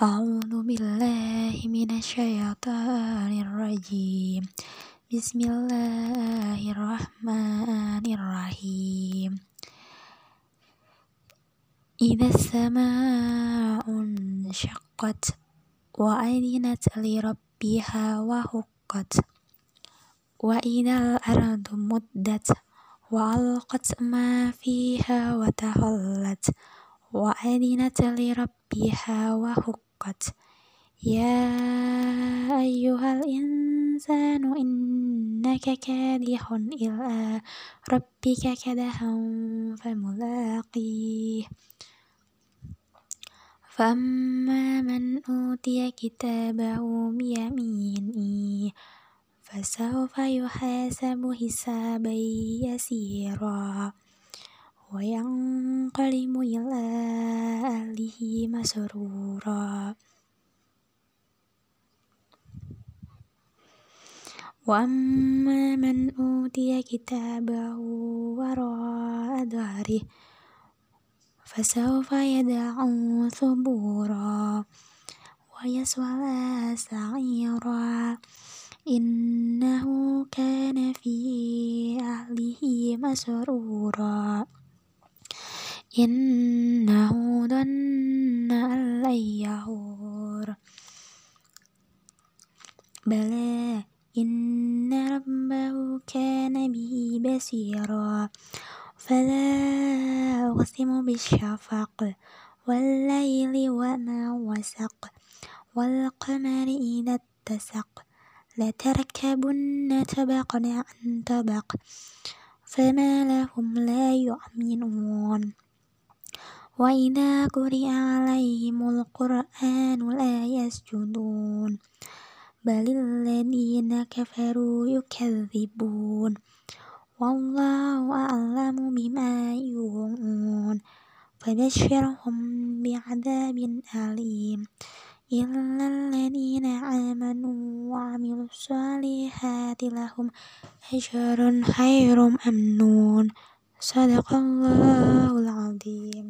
أعوذ بالله من الشيطان الرجيم. بسم الله الرحمن الرحيم. إذا السماء انشقت وأذنت لربها وحقت وإذا الأرض مدت وألقت ما فيها وتخلت وأذنت لربها وحقت يا أيها الإنسان إنك كادح إلى ربك كدحا فملاقيه. فأما من أوتي كتابه بيمينه فسوف يحاسب حسابا يسيرا. وينقلب إلى أهله مسرورا. وأما من أوتي كتابه وراء ظهره فسوف يدعو ثبورا ويصلى سعيرا. إنه كان في أهله مسرورا. إنه ظن أن لن بلى إن ربه كان به بصيرا. فلا أقسم بالشفق والليل وما وسق والقمر إذا اتسق لتركبن طبقا عن طبق فما لهم لا يؤمنون. وإذا قرئ عليهم القرآن لا يسجدون بل الذين كفروا يكذبون والله أعلم بما يوعون فبشرهم بعذاب أليم إلا الذين آمنوا وعملوا الصالحات لهم أجر خير ممنون صدق الله العظيم